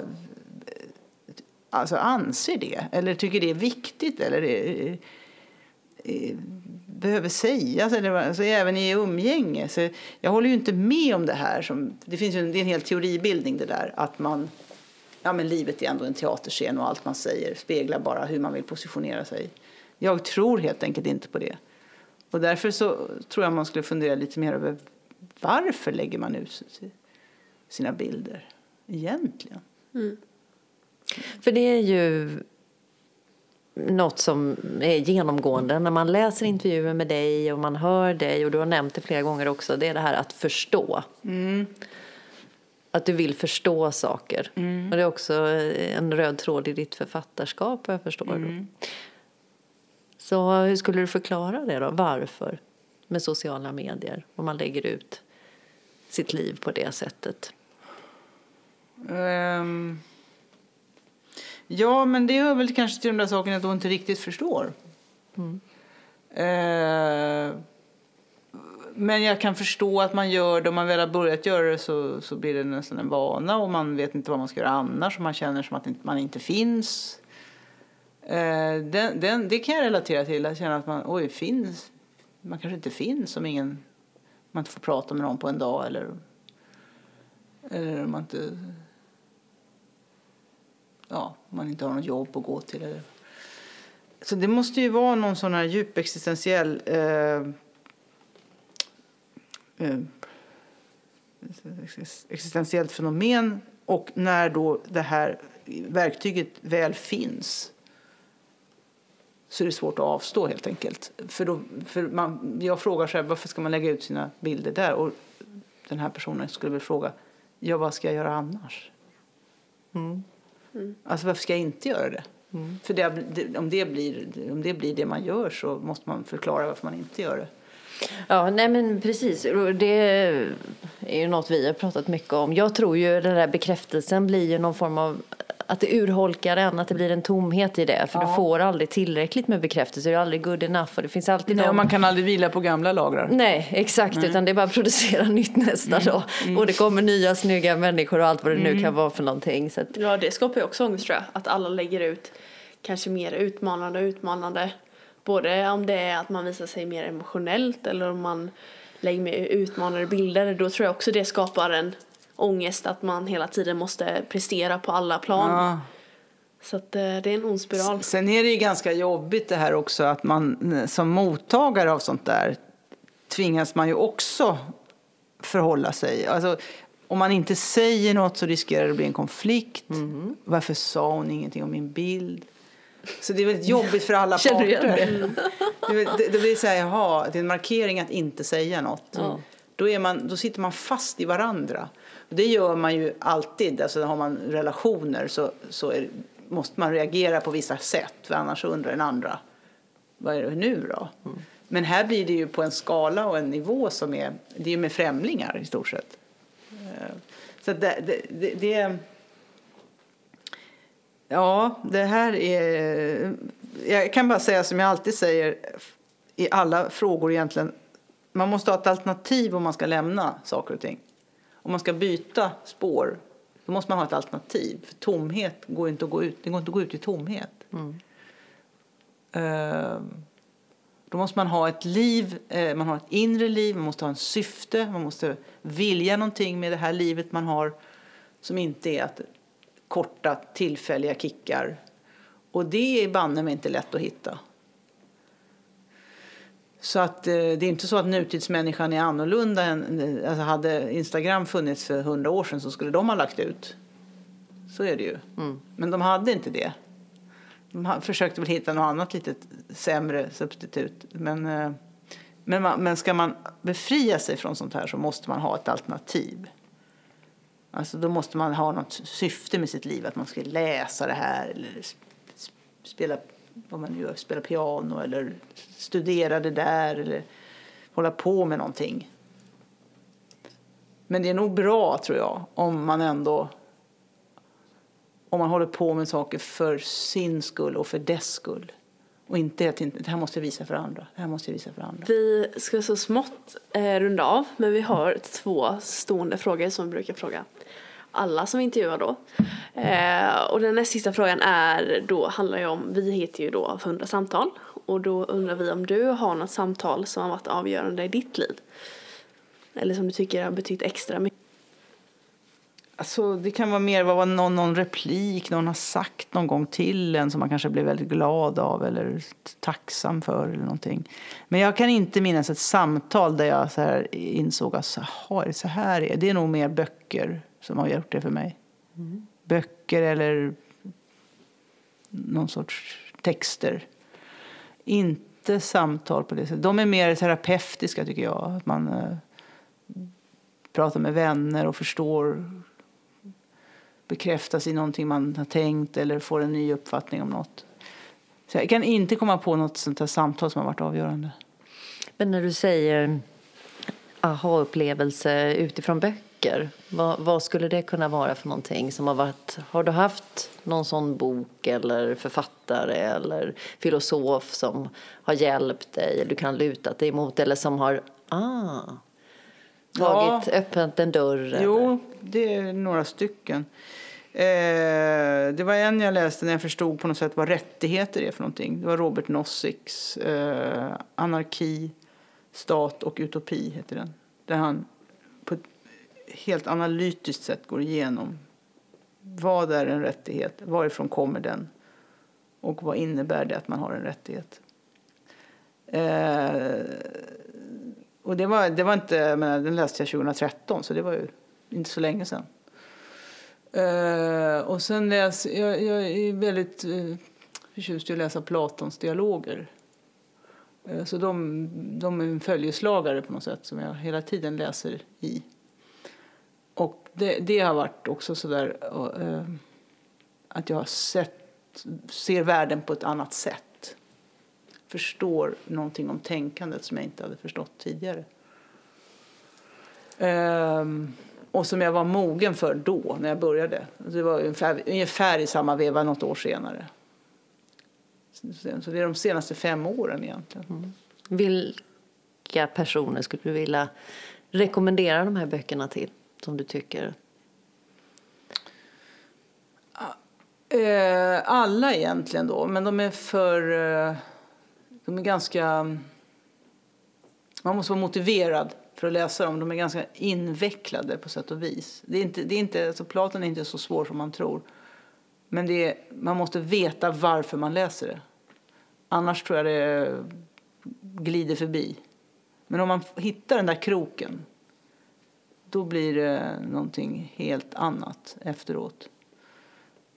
alltså, anser det eller tycker det är viktigt eller det, eh, behöver sägas. Eller, alltså, även i umgänge. Så jag håller ju inte med om det här. Som, det, finns ju en, det är en hel teoribildning det där. Att man, ja, men livet är ändå en teaterscen och allt man säger speglar bara hur man vill positionera sig. Jag tror helt enkelt inte på det. Och därför så tror jag man skulle fundera lite mer över varför lägger man ut si- sina bilder egentligen? För det är ju något som är genomgående när man läser intervjuer med dig och man hör dig och du har nämnt det flera gånger också. Det är det här att förstå. Att du vill förstå saker. Och det är också en röd tråd i ditt författarskap vad jag förstår. Så hur skulle du förklara det då? Varför? Med sociala medier. Om man lägger ut sitt liv på det sättet. Ehm, ja, men det hör väl kanske till de där sakerna att inte riktigt förstår. Ehm, men jag kan förstå att man gör det. Om man väl har börjat göra det så, så blir det nästan en vana och man vet inte vad man ska göra annars och man känner som att man inte finns. Ehm, den, den, det kan jag relatera till, att känna att man oj, finns. Man kanske inte finns om ingen man inte får prata med någon på en dag eller, eller om man inte ja, man inte har något jobb att gå till. Eller. Så det måste ju vara någon sån här djup existentiell eh, eh, existentiellt fenomen och när då det här verktyget väl finns så är det svårt att avstå helt enkelt. För då, för man, jag frågar själv varför ska man lägga ut sina bilder där och den här personen skulle väl fråga ja vad ska jag göra annars? Mm. Mm. Alltså varför ska jag inte göra det? Mm. För det, om, det blir, om det blir det man gör så måste man förklara varför man inte gör det. Ja, nej men precis. Det är ju något vi har pratat mycket om. Jag tror ju den där bekräftelsen blir ju någon form av att det urholkar en, att det blir en tomhet i det. För ja. du får aldrig tillräckligt med bekräftelse, du är aldrig good enough. Och det finns alltid Nej, någon... man kan aldrig vila på gamla lagrar. Nej, exakt. Nej. Utan det är bara att producera nytt nästa mm. dag. Mm. Och det kommer nya snygga människor och allt vad det mm. nu kan vara för någonting. Så att... Ja, det skapar ju också ångest tror jag. Att alla lägger ut kanske mer utmanande och utmanande. Både om det är att man visar sig mer emotionellt eller om man lägger mer utmanande bilder. Då tror jag också det skapar en ångest att man hela tiden måste prestera på alla plan. Ja. Så att, eh, det är en ond spiral. Sen är det ju ganska jobbigt det här också att man som mottagare av sånt där tvingas man ju också förhålla sig. Alltså, om man inte säger något så riskerar det att bli en konflikt. Mm. Varför sa hon ingenting om min bild? Så det är väldigt jobbigt för alla parter. Det, det, det blir så här, jaha, det är en markering att inte säga något. Mm. Då, är man, då sitter man fast i varandra. Det gör man ju alltid. Alltså, har man relationer så, så är, måste man reagera på vissa sätt. För annars undrar den andra, vad är det nu då? Mm. Men här blir det ju på en skala och en nivå som är, det är ju med främlingar i stort sett. Eh, så det, det, det, det Ja, det här är... Jag kan bara säga som jag alltid säger i alla frågor egentligen. Man måste ha ett alternativ om man ska lämna saker och ting om man ska byta spår då måste man ha ett alternativ. För tomhet går inte att gå ut, det går inte att gå ut i tomhet. Mm. Uh, då måste man ha ett liv, uh, man har ett inre liv, man måste ha en syfte, man måste vilja någonting med det här livet man har som inte är att korta tillfälliga kickar. Och det är banne mig inte lätt att hitta. Så att, eh, det är inte så att nutidsmänniskan är annorlunda. Än, eh, alltså hade Instagram funnits för hundra år sedan så skulle de ha lagt ut. Så är det ju. Mm. Men de hade inte det. De försökte väl hitta något annat lite sämre substitut. Men, eh, men, man, men ska man befria sig från sånt här så måste man ha ett alternativ. Alltså då måste man ha något syfte med sitt liv. Att man ska läsa det här eller spela vad man gör, spela piano eller studera det där eller hålla på med någonting. Men det är nog bra, tror jag, om man ändå om man håller på med saker för sin skull och för dess skull. Och inte att det här måste jag visa för andra. Det här måste jag visa för andra. Vi ska så smått eh, runda av, men vi har två stående frågor som vi brukar fråga alla som vi intervjuar då. Eh, och den näst sista frågan är då, handlar ju om, vi heter ju då av 100 samtal och då undrar vi om du har något samtal som har varit avgörande i ditt liv. Eller som du tycker har betytt extra mycket. Alltså, det kan vara mer vad någon, någon replik någon har sagt någon gång till en som man kanske blev väldigt glad av eller tacksam för eller någonting. Men jag kan inte minnas ett samtal där jag så här insåg att så här, så här är det. är nog mer böcker som har gjort det för mig. Mm. Böcker eller någon sorts texter. Inte samtal på det sättet. De är mer terapeutiska tycker jag. Att man eh, pratar med vänner och förstår bekräftas i någonting man har tänkt eller får en ny uppfattning om något. Så jag kan inte komma på något sånt här samtal som har varit avgörande. Men när du säger aha-upplevelse utifrån böcker, vad, vad, skulle det kunna vara för någonting som har varit, har du haft någon sån bok eller författare eller filosof som har hjälpt dig, du kan luta dig emot eller som har, ah, tagit, ja. öppnat en dörr? Jo, eller? det är några stycken. Eh, det var en jag läste när jag förstod på något sätt vad rättigheter är för någonting. Det var Robert Noziks eh, Anarki, stat och utopi heter den. Där han helt analytiskt sett går igenom vad är en rättighet, varifrån kommer den och vad innebär det att man har en rättighet. Eh, och det var, det var inte, men den läste jag 2013 så det var ju inte så länge sedan. Eh, och sen läs, jag, jag är väldigt eh, förtjust i att läsa Platons dialoger. Eh, så de, de är en följeslagare på något sätt som jag hela tiden läser i. Det, det har varit också så där uh, eh, att jag har sett, ser världen på ett annat sätt. Förstår någonting om tänkandet som jag inte hade förstått tidigare. Um, och som jag var mogen för då, när jag började. Det var ungefär, ungefär i samma veva något år senare. Så det är de senaste fem åren egentligen. Mm. Vilka personer skulle du vilja rekommendera de här böckerna till, som du tycker? Ah, eh, alla egentligen då, men de är för... Eh, de är ganska... Man måste vara motiverad för att läsa dem. De är ganska invecklade på sätt och vis. Det är inte, det är inte, alltså Platon är inte så svår som man tror. Men det är, man måste veta varför man läser det. Annars tror jag det eh, glider förbi. Men om man hittar den där kroken då blir det någonting helt annat efteråt.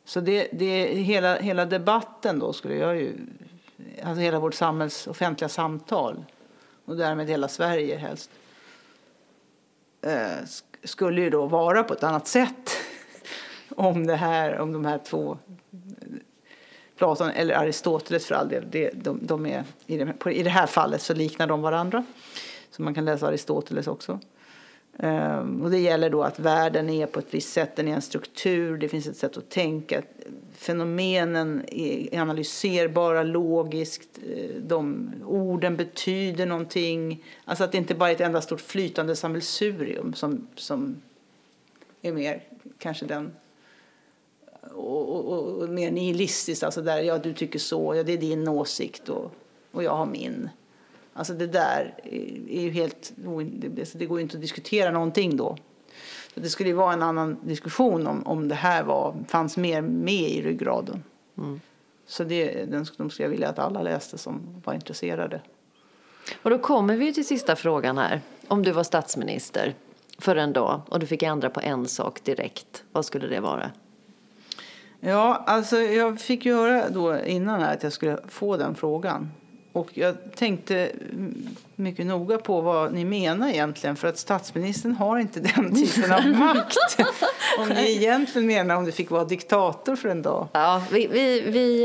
Så det, det, hela, hela debatten då skulle jag ju, alltså hela vårt samhälls offentliga samtal och därmed hela Sverige helst Eh, skulle ju då vara på ett annat sätt om, det här, om de här två Platon eller Aristoteles för all del, det, de, de är, i, det, på, i det här fallet så liknar de varandra. Så man kan läsa Aristoteles också. Um, och det gäller då att världen är på ett visst sätt, den är en struktur, det finns ett sätt att tänka. Fenomenen är analyserbara logiskt, eh, de, orden betyder någonting. Alltså att det inte bara är ett enda stort flytande sammelsurium som, som är mer kanske den och, och, och mer nihilistiskt, alltså där ja du tycker så, ja det är din åsikt och, och jag har min. Alltså det där är ju helt, det går ju inte att diskutera någonting då. Så det skulle ju vara en annan diskussion om, om det här var, fanns mer med i ryggraden. Mm. Så det, den, de skulle jag vilja att alla läste som var intresserade. Och då kommer vi till sista frågan här. Om du var statsminister för en dag och du fick ändra på en sak direkt, vad skulle det vara? Ja, alltså jag fick ju höra då innan här att jag skulle få den frågan. Och jag tänkte mycket noga på vad ni menar egentligen för att statsministern har inte den typen av makt. om ni egentligen menar om du fick vara diktator för en dag. Ja, vi, vi, vi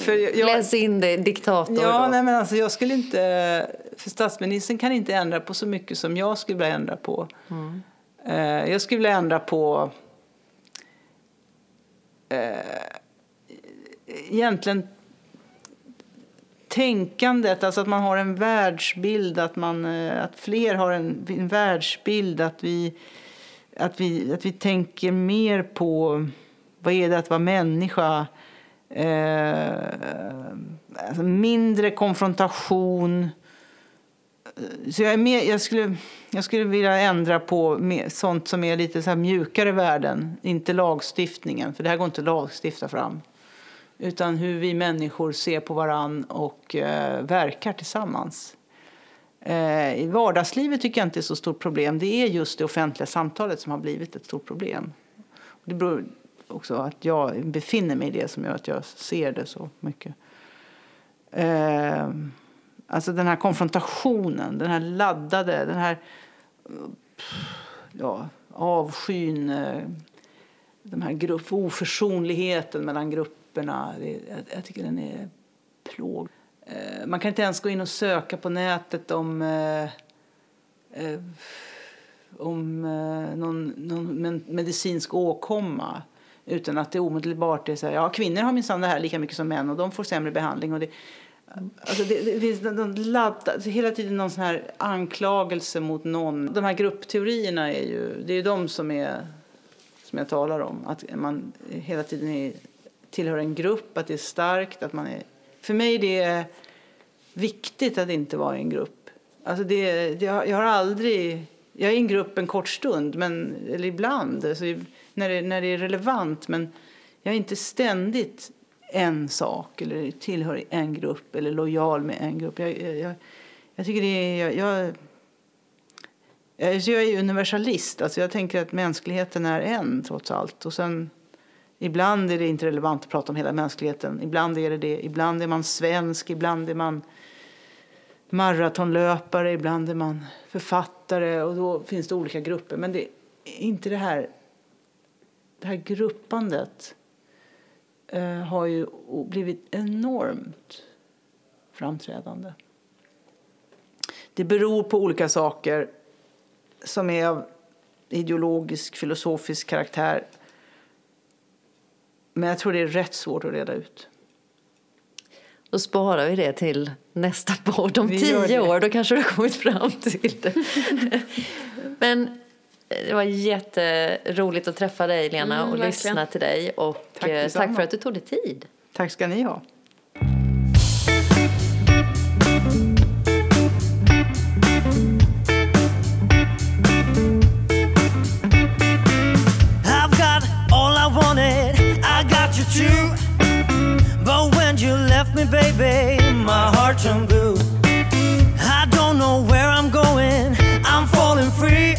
för jag, läs in det, diktator. Ja, då. nej men alltså jag skulle inte, för statsministern kan inte ändra på så mycket som jag skulle vilja ändra på. Mm. Uh, jag skulle vilja ändra på uh, egentligen tänkandet, alltså att man har en världsbild, att, man, eh, att fler har en, en världsbild, att vi, att, vi, att vi tänker mer på vad är det att vara människa. Eh, alltså mindre konfrontation. Eh, så jag, är mer, jag, skulle, jag skulle vilja ändra på mer, sånt som är lite så här mjukare värden, inte lagstiftningen, för det här går inte att lagstifta fram utan hur vi människor ser på varann och eh, verkar tillsammans. Eh, I vardagslivet tycker jag inte det är så stort problem. Det är just det offentliga samtalet som har blivit ett stort problem. Det beror också att jag befinner mig i det som gör att jag ser det så mycket. Eh, alltså den här konfrontationen, den här laddade, den här ja, avskyn, eh, den här grupp, oförsonligheten mellan grupper grupperna. Jag, jag tycker den är plåg. Eh, man kan inte ens gå in och söka på nätet om, eh, eh, om eh, någon, någon medicinsk åkomma utan att det omedelbart är så här, ja kvinnor har minsann det här lika mycket som män och de får sämre behandling. Och det, Alltså det, det finns de laddar, alltså hela tiden någon sån här anklagelse mot någon. De här gruppteorierna är ju, det är ju de som är som jag talar om. Att man hela tiden är tillhör en grupp, att det är starkt. Att man är... För mig det är det viktigt att inte vara i en grupp. Alltså det, det, jag har aldrig... Jag är i en grupp en kort stund, men, eller ibland, alltså när, det, när det är relevant. Men jag är inte ständigt en sak eller tillhör en grupp eller lojal med en grupp. Jag, jag, jag tycker det är... Jag, jag, jag alltså är universalist. Alltså jag tänker att mänskligheten är en, trots allt. Och sen, ibland är det inte relevant att prata om hela mänskligheten. Ibland är det det. Ibland är man svensk, ibland är man maratonlöpare, ibland är man författare. Och då finns det olika grupper. Men det är inte det här, det här gruppandet eh, har ju blivit enormt framträdande. Det beror på olika saker som är av ideologisk, filosofisk karaktär. Men jag tror det är rätt svårt att reda ut. Då sparar vi det till nästa podd om tio år. Då kanske du har kommit fram till det. Men det var jätteroligt att träffa dig, Lena, mm, och verkligen. lyssna till dig. Och tack, eh, tack för att du tog dig tid. Tack ska ni ha. Me, baby, my heart turned blue. I don't know where I'm going, I'm falling free.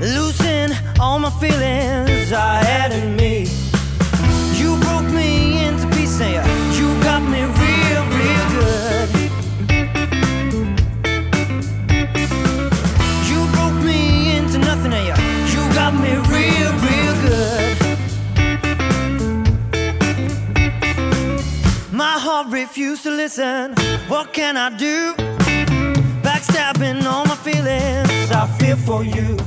Losing all my feelings I had in me. Heart refused to listen. What can I do? Backstabbing all my feelings. I feel for you.